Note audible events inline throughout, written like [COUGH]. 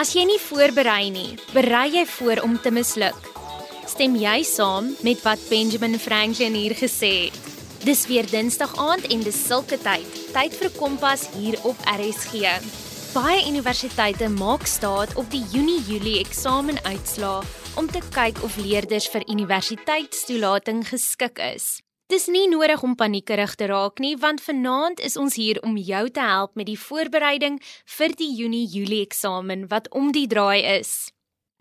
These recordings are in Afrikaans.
As jy nie voorberei nie, berei jy voor om te misluk. Stem jy saam met wat Benjamin Franklin hier gesê het? Dis weer Dinsdag aand en dis sulke tyd. Tyd vir Kompas hier op RSG. Baie universiteite maak staat op die Junie-Julie eksamenuitslae om te kyk of leerders vir universiteitstoelating geskik is. Dis nie nodig om paniekerig te raak nie, want vanaand is ons hier om jou te help met die voorbereiding vir die Junie-Julie eksamen wat om die draai is.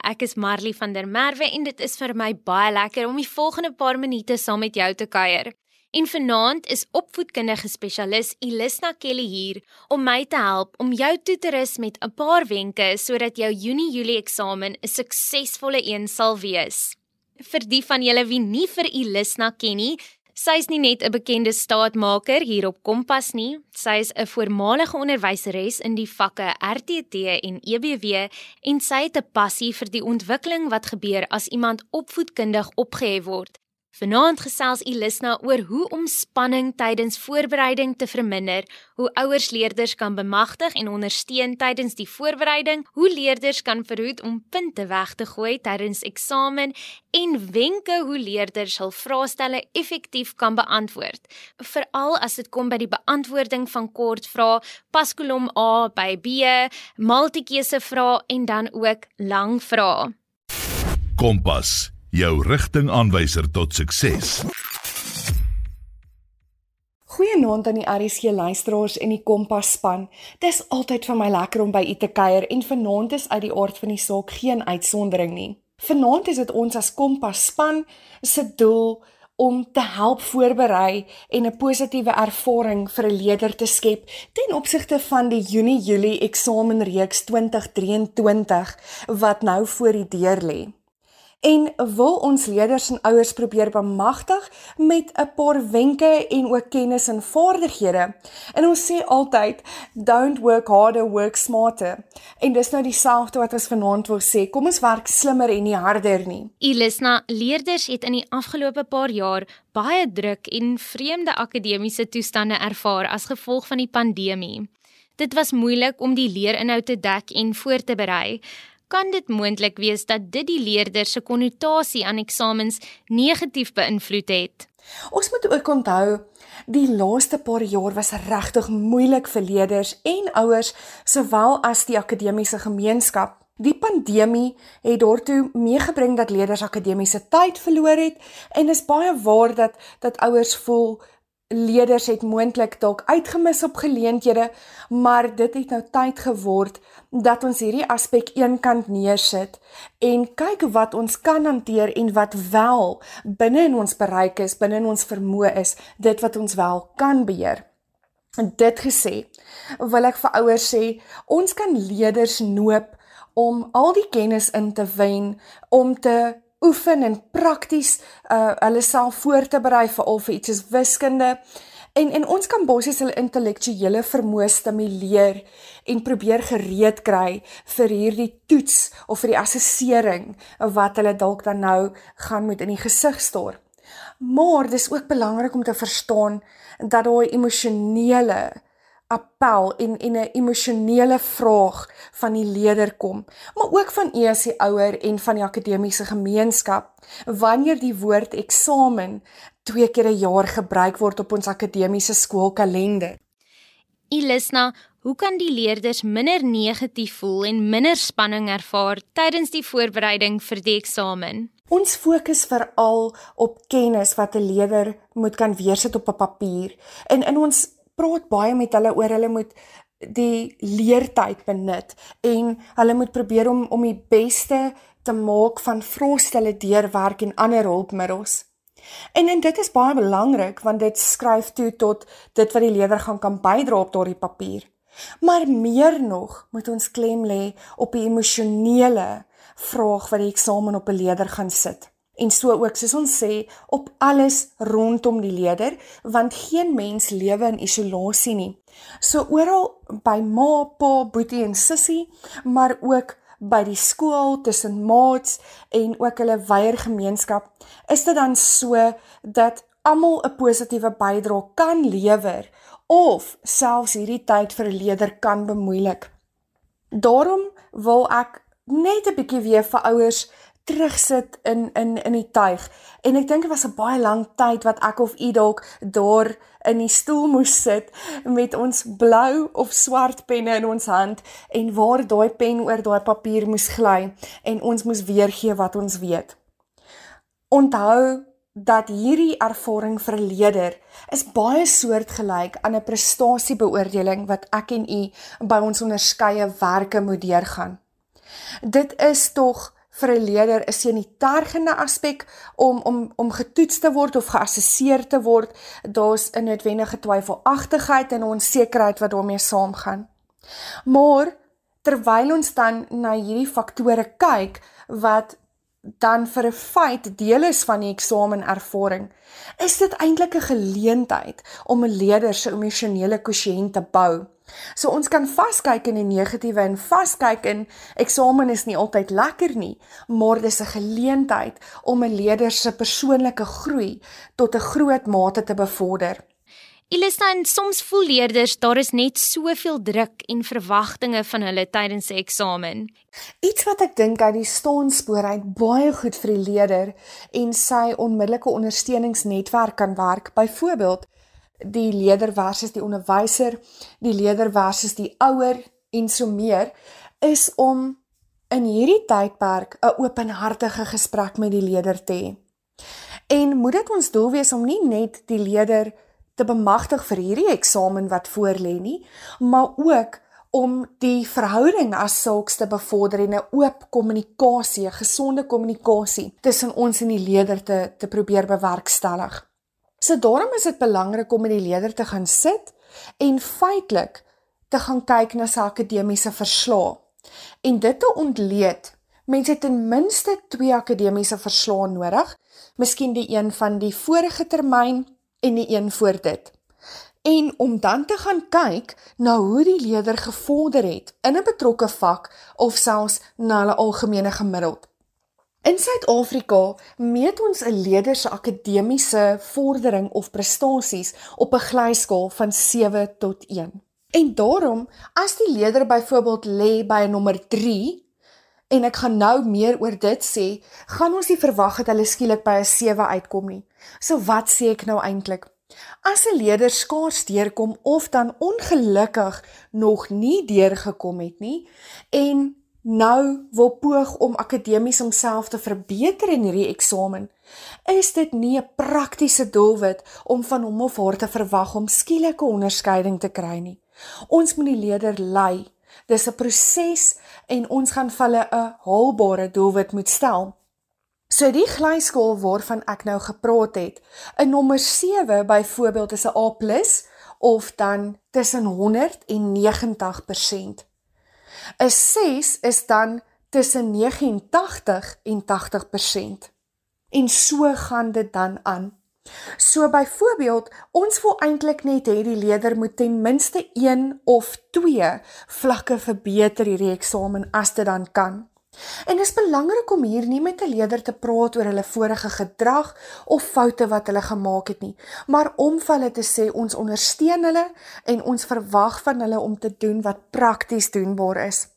Ek is Marley van der Merwe en dit is vir my baie lekker om die volgende paar minute saam met jou te kuier. En vanaand is opvoedkundige spesialis Elisna Kelly hier om my te help om jou toe te rus met 'n paar wenke sodat jou Junie-Julie eksamen 'n suksesvolle een sal wees. Vir die van julle wie nie vir Elisna ken nie, Sy is nie net 'n bekende staatmaker hier op Kompas nie, sy is 'n voormalige onderwyseres in die vakke RTT en EBW en sy het 'n passie vir die ontwikkeling wat gebeur as iemand opvoedkundig opgehef word. Vanaand gesels Elisna oor hoe om spanning tydens voorbereiding te verminder, hoe ouers leerders kan bemagtig en ondersteun tydens die voorbereiding, hoe leerders kan verhoed om punte weg te gooi tydens eksamen en wenke hoe leerders hul vraestelle effektief kan beantwoord. Veral as dit kom by die beantwoording van kort vrae, paskolom A by B, multikeuse vrae en dan ook lang vrae. Kompas jou rigtingaanwyser tot sukses. Goeienaand aan die RSG luisteraars en die Kompas span. Dis altyd vir my lekker om by u te kuier en vanaand is uit die aard van die saak geen uitsondering nie. Vanaand is dit ons as Kompas span se doel om te help voorberei en 'n positiewe ervaring vir 'n leerder te skep ten opsigte van die Junie-Julie eksamenreeks 2023 wat nou voor die deur lê en wil ons leerders en ouers probeer bemagtig met 'n paar wenke en ook kennis en vaardighede. En ons sê altyd don't work harder, work smarter. En dis nou dieselfde wat ons vanaand wil sê. Kom ons werk slimmer en nie harder nie. Ilisna, leerders het in die afgelope paar jaar baie druk en vreemde akademiese toestande ervaar as gevolg van die pandemie. Dit was moeilik om die leerinhoud te dek en voor te berei kan dit moontlik wees dat dit die leerder se konnotasie aan eksamens negatief beïnvloed het. Ons moet ook onthou die laaste paar jaar was regtig moeilik vir leerders en ouers sowel as die akademiese gemeenskap. Die pandemie het daartoe meegebring dat leerders akademiese tyd verloor het en is baie waar dat dat ouers voel leerders het moontlik dalk uitgemis op geleenthede, maar dit het nou tyd geword dat ons hierdie aspek eenkant neersit en kyk wat ons kan hanteer en wat wel binne in ons bereik is, binne in ons vermoë is, dit wat ons wel kan beheer. En dit gesê, wil ek vir ouers sê, ons kan leerders noop om al die kennis in te wen om te oefen en prakties uh hulle self voor te berei vir al vir iets soos wiskunde. En en ons kan basies hulle intellektuele vermoë stimuleer en probeer gereed kry vir hierdie toets of vir die assessering wat hulle dalk dan nou gaan moet in die gesig staar. Maar dis ook belangrik om te verstaan dat daai emosionele appel en en 'n emosionele vraag van die leerder kom, maar ook van u as die ouer en van die akademiese gemeenskap wanneer die woord eksamen twee keer 'n jaar gebruik word op ons akademiese skoolkalender. Ilisna, hoe kan die leerders minder negatief voel en minder spanning ervaar tydens die voorbereiding vir die eksamen? Ons fokus veral op kennis wat 'n leerder moet kan weersit op 'n papier. En in ons praat baie met hulle oor hulle moet die leertyd benut en hulle moet probeer om om die beste te maak van vraestelle deurwerk en ander hulpmiddels. En en dit is baie belangrik want dit skryf toe tot dit wat die leerder gaan kan bydra op daardie papier. Maar meer nog moet ons klem lê op die emosionele vraag wat die eksamen op 'n leerder gaan sit en so ook soos ons sê op alles rondom die leerder want geen mens lewe in isolasie nie. So oral by ma, pa, boetie en sussie, maar ook by die skool tussen maats en ook hulle wyeer gemeenskap, is dit dan so dat almal 'n positiewe bydrae kan lewer of selfs hierdie tyd vir 'n leerder kan bemoeilik. Daarom wil ek net 'n bietjie weer vir ouers terugsit in in in die tuig. En ek dink dit was 'n baie lang tyd wat ek of u dalk daar in die stoel moes sit met ons blou of swart penne in ons hand en waar daai pen oor daai papier moes gly en ons moes weergee wat ons weet. Onthou dat hierdie ervaring vir 'n leier is baie soortgelyk aan 'n prestasiebeoordeling wat ek en u by ons onderskeie werke moet deurgaan. Dit is tog vir 'n leier 'n sanitêrgene aspek om om om getoets te word of geassesseer te word. Daar's 'n noodwendige twyfelagtigheid en onsekerheid wat daarmee saamgaan. Maar terwyl ons dan na hierdie faktore kyk wat dan vir 'n feit deel is van die eksamenervaring, is dit eintlik 'n geleentheid om 'n leier se emosionele kwotient te bou. So ons kan vaskyk in die negatiewe en vaskyk in eksamen is nie altyd lekker nie, maar dis 'n geleentheid om 'n leerder se persoonlike groei tot 'n groot mate te bevorder. Ilistan soms voel leerders daar is net soveel druk en verwagtinge van hulle tydens die eksamen. Iets wat ek dink uit die staanspoor uit baie goed vir die leerder en sy onmiddellike ondersteuningsnetwerk kan werk. Byvoorbeeld die leerder versus die onderwyser, die leerder versus die ouer en so meer is om in hierdie tydperk 'n openhartige gesprek met die leerder te hê. En moet dit ons doel wees om nie net die leerder te bemagtig vir hierdie eksamen wat voorlê nie, maar ook om die verhouding as sulks te bevorder en 'n oop kommunikasie, gesonde kommunikasie tussen ons en die leerder te te probeer bewerkstellig. So daarom is dit belangrik om met die leerder te gaan sit en feitelik te gaan kyk na sy akademiese verslae. En dit te ontleed, mense het ten minste 2 akademiese verslae nodig, miskien die een van die vorige termyn en die een voor dit. En om dan te gaan kyk na hoe die leerder gevorder het in 'n betrokke vak of selfs na hulle algemene gemiddeld. In Suid-Afrika meet ons 'n leier se akademiese vordering of prestasies op 'n glyskaal van 7 tot 1. En daarom, as die leier byvoorbeeld lê by 'n nommer 3 en ek gaan nou meer oor dit sê, gaan ons nie verwag dat hulle skielik by 'n 7 uitkom nie. So wat sê ek nou eintlik? As 'n leier skaars deurkom of dan ongelukkig nog nie deurgekom het nie en nou wil poog om akademies homself te verbeter in hierdie eksamen, is dit nie 'n praktiese doelwit om van hom of haar te verwag om skielike onderskeiding te kry nie. Ons moet die leerder lei. Dis 'n proses en ons gaan vir hulle 'n haalbare doelwit moet stel. So die glyskool waarvan ek nou gepraat het, 'n nommer 7 byvoorbeeld is 'n A+ of dan tussen 100 en 90%. 'n 6 is dan tussen 89 en 80%. En so gaan dit dan aan. So byvoorbeeld, ons wil eintlik net hê die leerder moet ten minste 1 of 2 vlakke verbeter hierdie eksamen as dit dan kan. En dit is belangrik om hier nie met 'n leerder te praat oor hulle vorige gedrag of foute wat hulle gemaak het nie, maar om vir hulle te sê ons ondersteun hulle en ons verwag van hulle om te doen wat prakties doenbaar is.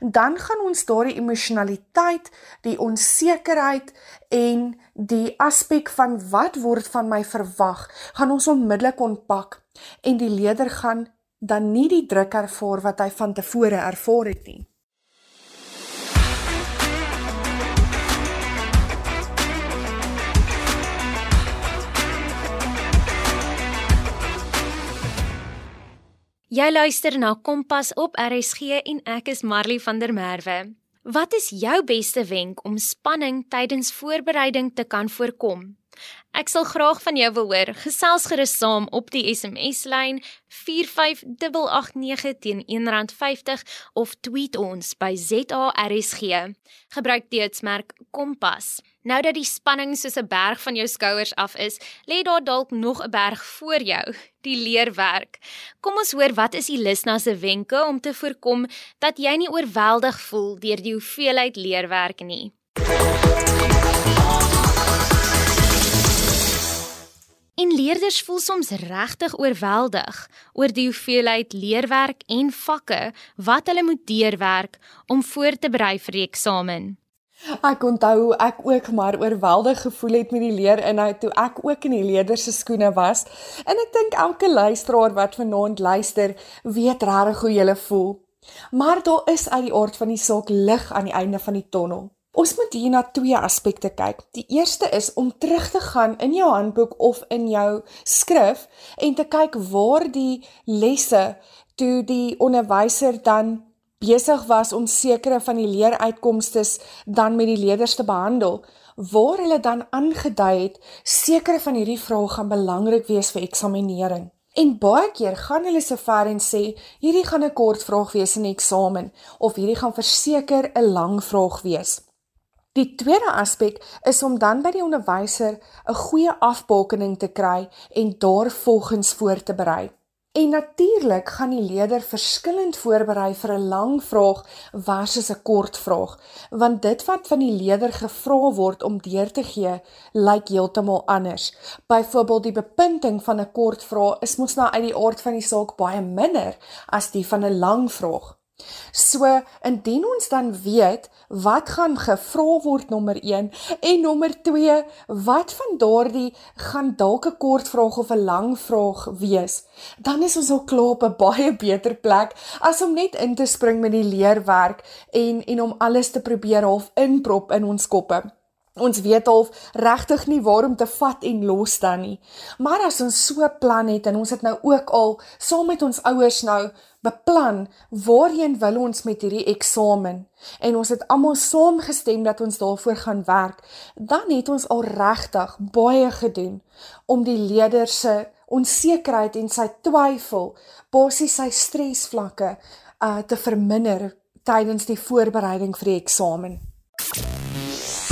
Dan gaan ons daardie emosionaliteit, die onsekerheid en die aspek van wat word van my verwag, gaan ons onmiddellik ontpak en die leerder gaan dan nie die druk ervaar wat hy van tevore ervaar het nie. Jy luister na Kompas op RSG en ek is Marley van der Merwe. Wat is jou beste wenk om spanning tydens voorbereiding te kan voorkom? Ek sal graag van jou wil hoor. Gesels gerus saam op die SMS-lyn 45889 teen R1.50 of tweet ons by ZARSG. Gebruik die hitsmerk Kompas. Nou dat die spanning soos 'n berg van jou skouers af is, lê daar dalk nog 'n berg voor jou, die leerwerk. Kom ons hoor wat is Elisna se wenke om te voorkom dat jy nie oorweldig voel deur die hoeveelheid leerwerk nie. En leerders voel soms regtig oorweldig oor die hoeveelheid leerwerk en vakke wat hulle moet deurwerk om voor te berei vir die eksamen. Ek onthou ek ook maar oorweldig gevoel het met die leerinhoud toe ek ook in die leerders se skoene was. En ek dink elke luisteraar wat vanaand luister, weet regtig hoe jy voel. Maar daar is uit die aard van die saak lig aan die einde van die tonnel. Ons moet hier na twee aspekte kyk. Die eerste is om terug te gaan in jou handboek of in jou skrif en te kyk waar die lesse toe die onderwyser dan besig was om sekere van die leeruitkomste dan met die leerders te behandel, waar hulle dan aangedui het sekere van hierdie vrae gaan belangrik wees vir eksaminering. En baie keer gaan hulle so ver en sê hierdie gaan 'n kort vraag wees in die eksamen of hierdie gaan verseker 'n lang vraag wees. Die tweede aspek is om dan by die onderwyser 'n goeie afbakening te kry en daarvolgens voor te berei. En natuurlik gaan die leerder verskillend voorberei vir 'n lang vraag versus 'n kort vraag, want dit wat van die leerder gevra word om deur te gee, lyk heeltemal anders. Byvoorbeeld die bepunting van 'n kort vraag is mos nou uit die aard van die saak baie minder as die van 'n lang vraag. So indien ons dan weet wat gaan gevra word nommer 1 en nommer 2 wat van daardie gaan dalk 'n kort vraag of 'n lang vraag wees, dan is ons al klaar op 'n baie beter plek as om net in te spring met die leerwerk en en om alles te probeer half inprop in ons koppe. Ons weet al regtig nie waarom te vat en los dan nie. Maar as ons so plan het en ons het nou ook al saam met ons ouers nou beplan waarheen wil ons met hierdie eksamen en ons het almal saamgestem dat ons daarvoor gaan werk, dan het ons al regtig baie gedoen om die leerder se onsekerheid en sy twyfel, basies sy stresvlakke uh te verminder tydens die voorbereiding vir die eksamen.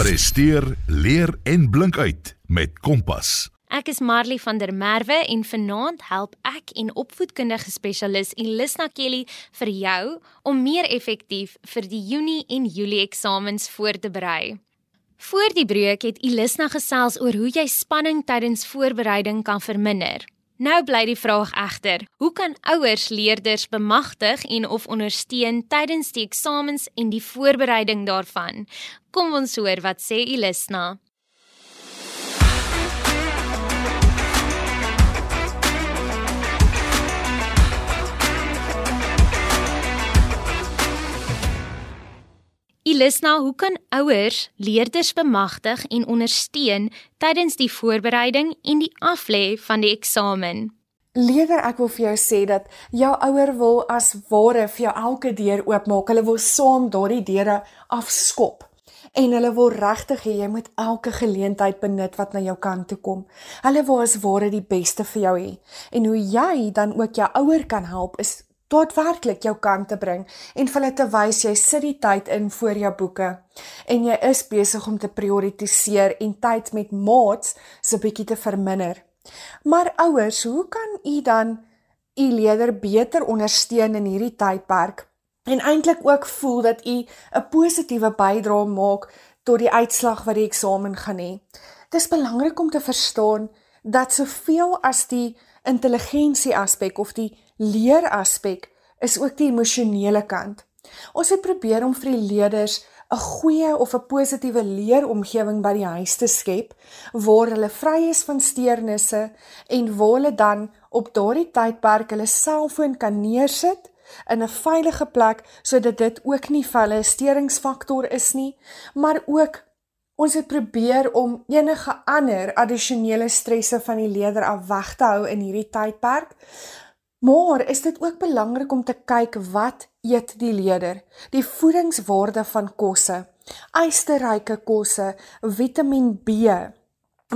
Presteer, leer en blink uit met Kompas. Ek is Marley van der Merwe en vanaand help ek en opvoedkundige spesialis Elisna Kelly vir jou om meer effektief vir die Junie en Julie eksamens voor te berei. Voor die breek het Elisna gesels oor hoe jy spanning tydens voorbereiding kan verminder. Nou bly die vraag egter: Hoe kan ouers leerders bemagtig en of ondersteun tydens die eksamens en die voorbereiding daarvan? Kom ons hoor wat sê Elisna. Ilisna, hoe kan ouers leerders bemagtig en ondersteun tydens die voorbereiding en die aflê van die eksamen? Leerder, ek wil vir jou sê dat jou ouer wil as ware vir jou elke deur oopmaak. Hulle wil saam daardie deure afskop. En hulle wil regtig hê jy moet elke geleentheid benut wat na jou kant toe kom. Hulle wil as ware die beste vir jou hê. En hoe jy dan ook jou ouer kan help is daadwerklik jou kant te bring en vir hulle te wys jy sit die tyd in voor jou boeke en jy is besig om te prioritiseer en tyd met maats so bietjie te verminder. Maar ouers, hoe kan u dan u leerder beter ondersteun in hierdie tydperk en eintlik ook voel dat u 'n positiewe bydrae maak tot die uitslag wat die eksamen gaan hê? Dis belangrik om te verstaan dat soveel as die intelligensie aspek of die leer aspek is ook die emosionele kant. Ons het probeer om vir die leerders 'n goeie of 'n positiewe leeromgewing by die huis te skep waar hulle vry is van steurnisse en waar hulle dan op daardie tydperk hulle selfoon kan neersit in 'n veilige plek sodat dit ook nie vir hulle 'n steringsfaktor is nie, maar ook ons het probeer om enige ander addisionele stresse van die leerder af weg te hou in hierdie tydperk. Maar is dit ook belangrik om te kyk wat eet die leerder? Die voedingswaarde van kosse. Ysterryke kosse, Vitamiin B,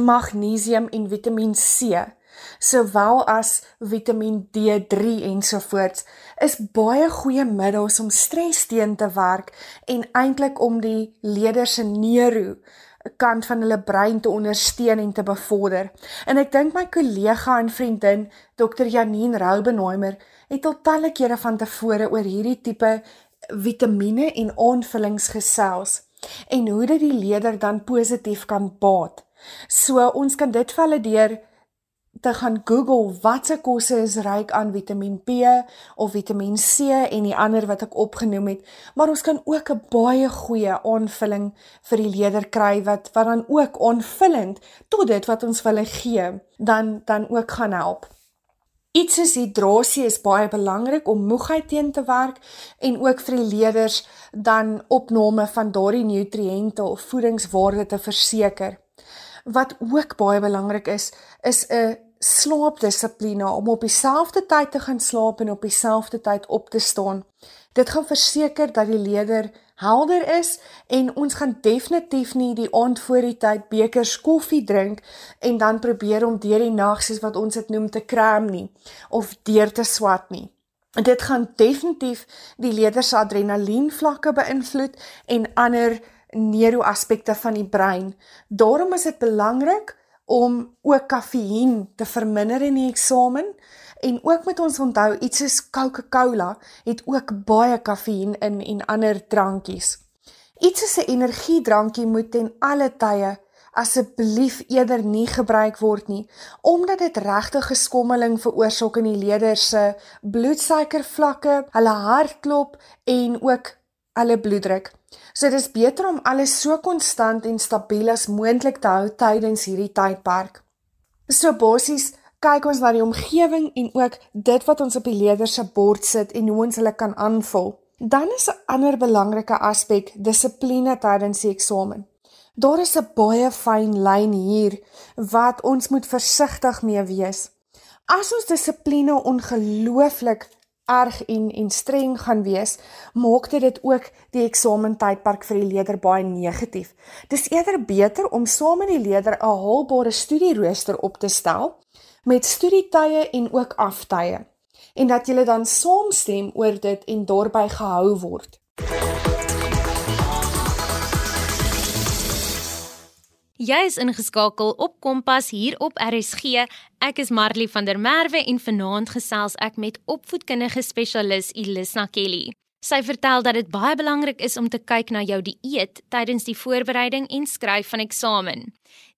magnesium en Vitamiin C, sowel as Vitamiin D3 ensovoorts, is baie goeie middels om stres teen te werk en eintlik om die leerder se neuro kant van hulle brein te ondersteun en te bevorder. En ek dink my kollega en vriendin Dr. Janine Roubenheimer het al talle kere van tevore oor hierdie tipe vitamiene en aanvullings gesels en hoe dit die leerder dan positief kan baat. So ons kan dit vir hulle deur te gaan Google watse kosse is ryk aan Vitamiin B of Vitamiin C en die ander wat ek opgenoem het, maar ons kan ook 'n baie goeie aanvulling vir die lewer kry wat wat dan ook aanvullend tot dit wat ons wil gee, dan dan ook gaan help. Iets soos hidrasie is baie belangrik om moegheid teen te werk en ook vir die leerders dan opname van daardie nutriënte of voedingswaarde te verseker. Wat ook baie belangrik is, is 'n slaapdissipline om op dieselfde tyd te gaan slaap en op dieselfde tyd op te staan. Dit gaan verseker dat die leerder helder is en ons gaan definitief nie die aand voor die tyd bekers koffie drink en dan probeer om deur die nag soos wat ons dit noem te kram nie of deur te swat nie. Dit gaan definitief die leerder se adrenalien vlakke beïnvloed en ander neuroaspekte van die brein. Daarom is dit belangrik om ook kafeïen te verminder in die eksamen en ook moet ons onthou iets soos Coca-Cola het ook baie kafeïen in en ander drankies. Iets soos 'n energiedrankie moet ten alle tye asseblief eerder nie gebruik word nie omdat dit regtig geskommeling veroorsaak in die leerders se bloedsuikervlakke, hulle hartklop en ook hulle bloeddruk. So dis beter om alles so konstant en stabiel as moontlik te hou tydens hierdie tydperk. So basies kyk ons na die omgewing en ook dit wat ons op die leerder se bord sit en hoe ons hulle kan aanvul. Dan is 'n ander belangrike aspek dissipline tydens die eksamen. Daar is 'n baie fyn lyn hier wat ons moet versigtig mee wees. As ons dissipline ongelooflik erg en en streng gaan wees, maak dit ook die eksamentydperk vir die leerder baie negatief. Dis eerder beter om saam met die leerder 'n haalbare studierooster op te stel met studietye en ook aftye en dat julle dan saamstem oor dit en daarbey gehou word. Jy is ingeskakel op Kompas hier op RSG. Ek is Marley van der Merwe en vanaand gesels ek met opvoedkundige spesialis Elisna Kelly. Sy vertel dat dit baie belangrik is om te kyk na jou dieet tydens die voorbereiding en skryf van eksamen.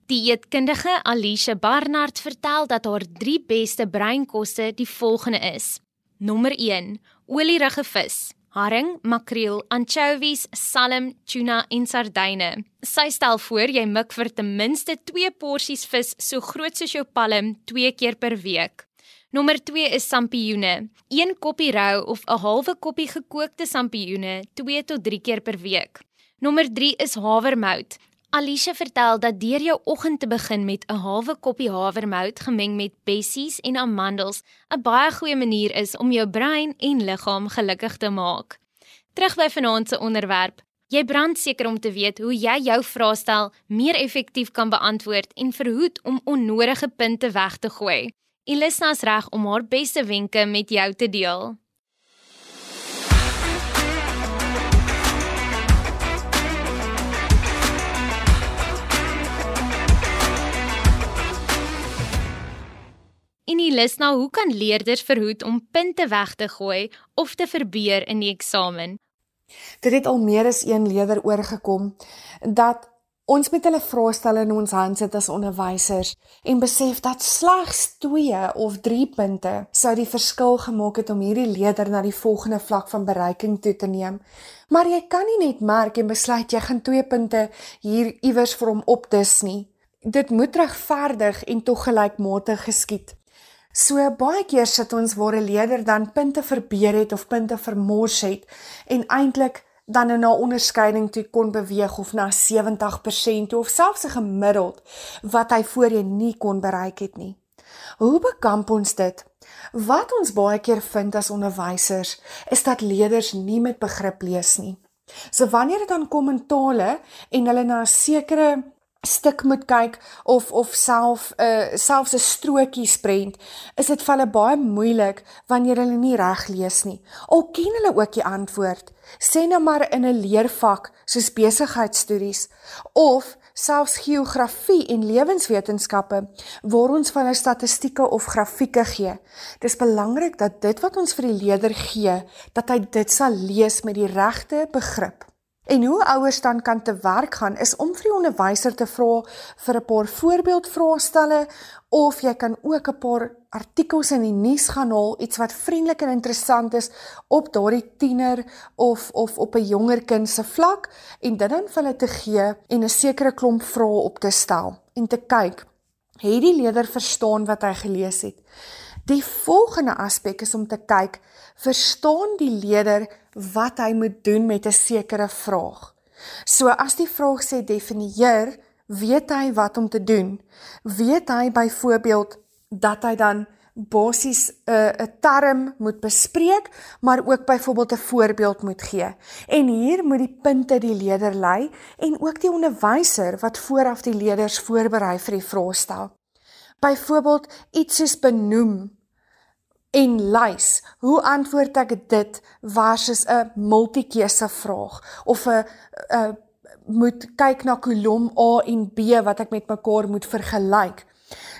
Dieetkundige Alicia Barnard vertel dat haar 3 beste breinkosse die volgende is. Nommer 1: olierige vis haring, makreel, anchovies, salm, tuna en sardyne. Sy stel voor jy mik vir ten minste 2 porsies vis so groot soos jou palm 2 keer per week. Nommer 2 is sampioene. 1 koppie rou of 'n halwe koppie gekookte sampioene 2 tot 3 keer per week. Nommer 3 is havermout. Alicia vertel dat deur jou oggend te begin met 'n halwe koppie havermout gemeng met bessies en amandels 'n baie goeie manier is om jou brein en liggaam gelukkig te maak. Terug by vanaand se onderwerp. Jy brand seker om te weet hoe jy jou vraestel meer effektief kan beantwoord en verhoed om onnodige punte weg te gooi. Elisna's reg om haar beste wenke met jou te deel. En die lys na hoe kan leerders verhoed om punte weg te gooi of te verbeur in die eksamen? Dit het al meer as een leerder oorgekom dat ons met hulle vraestelle in ons hand sit as onderwysers en besef dat slegs 2 of 3 punte sou die verskil gemaak het om hierdie leerder na die volgende vlak van bereiking toe te neem. Maar jy kan nie net merk en besluit jy gaan 2 punte hier iewers vir hom opdis nie. Dit moet regverdig en tog gelykmatig geskied. So baie keer sit ons waar 'n leerder dan punte verbeur het of punte vermors het en eintlik dan in 'n onderskeiding toe kon beweeg of na 70% of selfs 'n gemiddeld wat hy voorheen nie kon bereik het nie. Hoe bekamp ons dit? Wat ons baie keer vind as onderwysers is dat leerders nie met begrip lees nie. So wanneer dit dan kom in tale en hulle na 'n sekere stuk moet kyk of of self 'n uh, eh, selfs 'n strokie sprent, is dit vir hulle baie moeilik wanneer hulle nie reg lees nie. Al ken hulle ook die antwoord, sê nou maar in 'n leervak soos besigheidstudies of selfs geografie en lewenswetenskappe waar ons van 'n statistieke of grafieke gee. Dis belangrik dat dit wat ons vir die leerder gee, dat hy dit sal lees met die regte begrip. En hoe ouers dan kan te werk gaan is om vir die onderwyser te vra vir 'n paar voorbeeldvraestelle of jy kan ook 'n paar artikels in die nuus gaan haal, iets wat vriendelik en interessant is op daardie tiener of of op 'n jonger kind se vlak en dit dan vir hulle te gee en 'n sekere klomp vrae op te stel en te kyk het die leerder verstaan wat hy gelees het. Die volgende aspek is om te kyk, verstaan die leerder wat hy moet doen met 'n sekere vraag. So as die vraag sê definieer, weet hy wat om te doen. Weet hy byvoorbeeld dat hy dan basies 'n uh, 'n term moet bespreek, maar ook byvoorbeeld 'n voorbeeld moet gee. En hier moet die punte die leerder lei en ook die onderwyser wat vooraf die leerders voorberei vir die vraestel. Byvoorbeeld iets soos benoem en lys. Hoe antwoord ek dit versus 'n multikeuse vraag of 'n moet kyk na kolom A en B wat ek met mekaar moet vergelyk.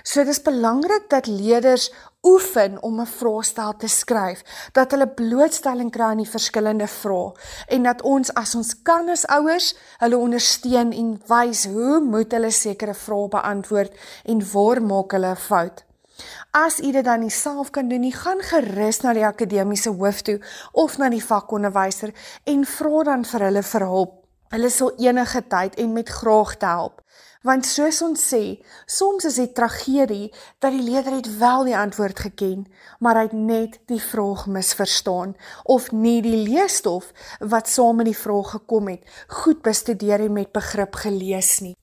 So dis belangrik dat leerders oefen om 'n vraestel te skryf, dat hulle blootstelling kry aan die verskillende vrae en dat ons as ons kan as ouers hulle ondersteun en wys hoe moet hulle sekere vrae beantwoord en waar maak hulle 'n fout. As u dit dan nie self kan doen nie, gaan gerus na die akademiese hoof toe of na die vakonderwyser en vra dan vir hulle vir hulp. Hulle sal enige tyd en met graagte help. Want soos ons sê, soms is dit tragedie dat die leerder het wel die antwoord geken, maar hy het net die vraag misverstaan of nie die leesstof wat saam met die vraag gekom het, goed bestudeer en met begrip gelees nie.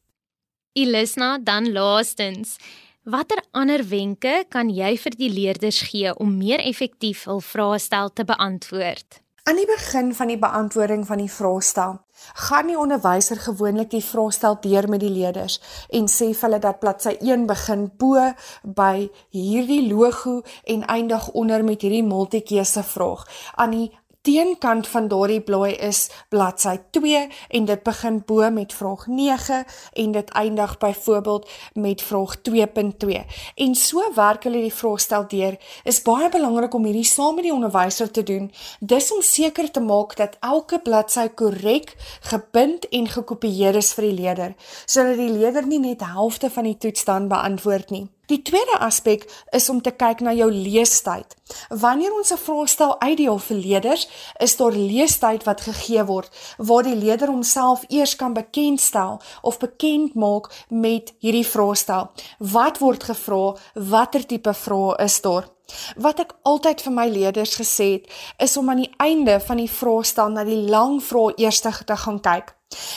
Ilisna dan laastens Watter ander wenke kan jy vir die leerders gee om meer effektief hul vraestel te beantwoord? Aan die begin van die beantwoording van die vraestel, gaan die onderwyser gewoonlik die vraestel deur met die leerders en sê vir hulle dat bladsy 1 begin bo by hierdie logo en eindig onder met hierdie multikeuse vraag. Aan die teenkant van daardie blaai is bladsy 2 en dit begin bo met vraag 9 en dit eindig byvoorbeeld met vraag 2.2. En so werk hulle die vraestel deur. Is baie belangrik om hierdie saam met die onderwyser te doen. Dis om seker te maak dat elke bladsy korrek gebind en gekopieer is vir die leerder, sodat die leerder nie net helfte van die toets dan beantwoord nie. Die tweede aspek is om te kyk na jou leestyd. Wanneer ons 'n vraestel uitdeel vir leerders, is daar leestyd wat gegee word waar die leerder homself eers kan bekendstel of bekend maak met hierdie vraestel. Wat word gevra? Watter tipe vrae is daar? Wat ek altyd vir my leerders gesê het, is om aan die einde van die vraestel na die lang vrae eers te gaan kyk.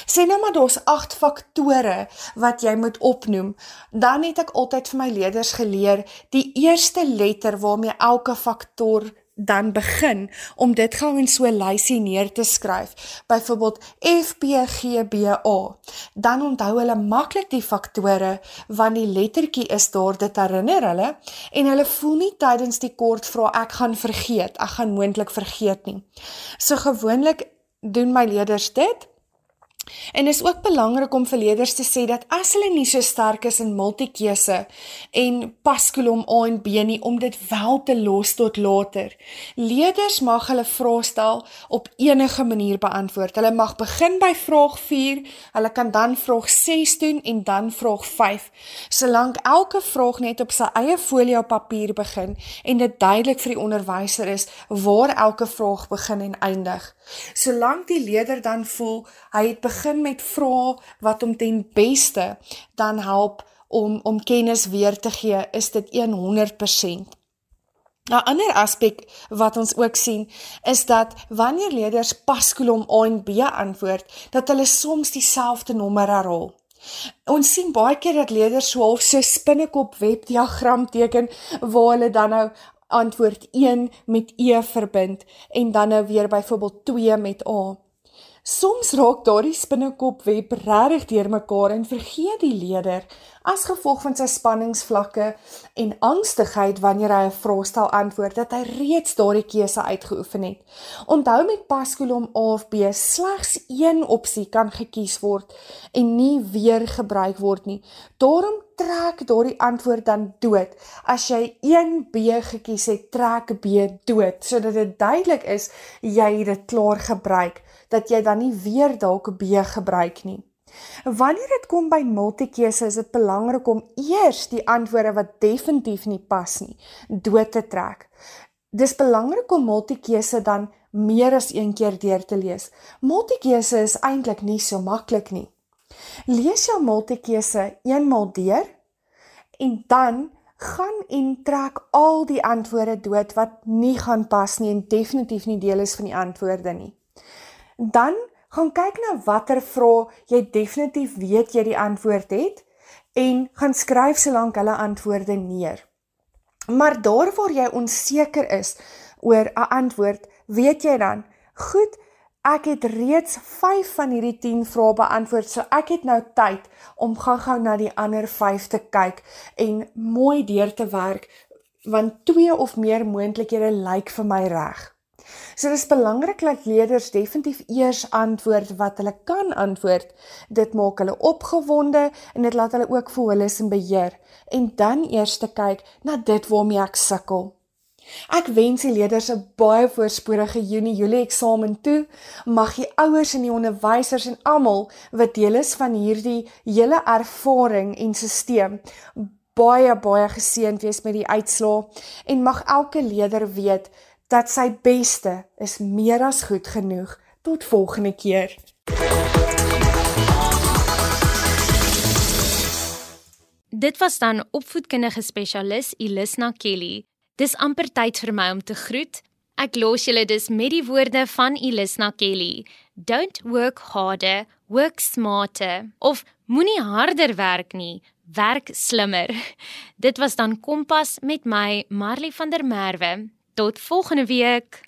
Sê nou maar daar's 8 faktore wat jy moet opnoem. Dan het ek altyd vir my leerders geleer die eerste letter waarmee elke faktor dan begin om dit gou in so 'n lysie neer te skryf. Byvoorbeeld FPGBA. Dan onthou hulle maklik die faktore want die lettertjie is daar dit herinner hulle en hulle voel nie tydens die kort vra ek gaan vergeet. Ek gaan moontlik vergeet nie. So gewoonlik doen my leerders dit En is ook belangrik om vir leerders te sê dat as hulle nie so sterk is in multikeuse en paskolom A en B nie om dit wel te los tot later. Leerders mag hulle vraestel op enige manier beantwoord. Hulle mag begin by vraag 4, hulle kan dan vraag 6 doen en dan vraag 5. Solank elke vraag net op sy eie folie op papier begin en dit duidelik vir die onderwyser is waar elke vraag begin en eindig. Solank die leerder dan voel hy het begin met vrae wat hom ten beste dan help om om kennis weer te gee, is dit 100%. 'n ander aspek wat ons ook sien is dat wanneer leerders paskolom A en B antwoord, dat hulle soms dieselfde nommer herhaal. Ons sien baie keer dat leerders so half so spinnekop webdiagram teken waar hulle dan nou antwoord 1 met E verbind en dan nou weer byvoorbeeld 2 met A. Soms raak daardie spinnekop web regtig deurmekaar en vergeet die leerder as gevolg van sy spanningsvlakke en angstigheid wanneer hy 'n vraestel antwoord dat hy reeds daardie keuse uitgeoefen het. Onthou met paskolom A of B slegs een opsie kan gekies word en nie weer gebruik word nie. Daarom trek daardie antwoord dan dood. As jy 1B gekies het, trek B dood sodat dit duidelik is jy het dit klaar gebruik dat jy dan nie weer dalk B gebruik nie. Wanneer dit kom by multikeuse, is dit belangrik om eers die antwoorde wat definitief nie pas nie, dood te trek. Dis belangrik om multikeuse dan meer as een keer deur te lees. Multikeuse is eintlik nie so maklik nie. Lees jou multikeuse eenmal deur en dan gaan en trek al die antwoorde dood wat nie gaan pas nie en definitief nie deel is van die antwoorde nie. Dan gaan kyk na watter vrae jy definitief weet jy die antwoord het en gaan skryf solank hulle antwoorde neer. Maar daar waar jy onseker is oor 'n antwoord, weet jy dan, goed, ek het reeds 5 van hierdie 10 vrae beantwoord, so ek het nou tyd om gou-gou na die ander 5 te kyk en mooi deur te werk want twee of meer moontlikhede lyk vir my reg. So dis belangrik dat leerders definitief eers antwoord wat hulle kan antwoord. Dit maak hulle opgewonde en dit laat hulle ook voel hulle is in beheer en dan eers te kyk na dit waarmee ek sukkel. Ek wens die leerders 'n baie voorspoedige Junie-Julie eksamen toe. Mag die ouers en die onderwysers en almal wat deel is van hierdie hele ervaring en stelsel baie baie geseënd wees met die uitslae en mag elke leerder weet dat sy beste is meer as goed genoeg tot volgende keer. Dit was dan opvoedkundige spesialis Ilisna Kelly. Dis amper tyd vir my om te groet. Ek los julle dus met die woorde van Ilisna Kelly. Don't work harder, work smarter. Of moenie harder werk nie, werk slimmer. [LAUGHS] Dit was dan Kompas met my Marley van der Merwe. Tot volgende week.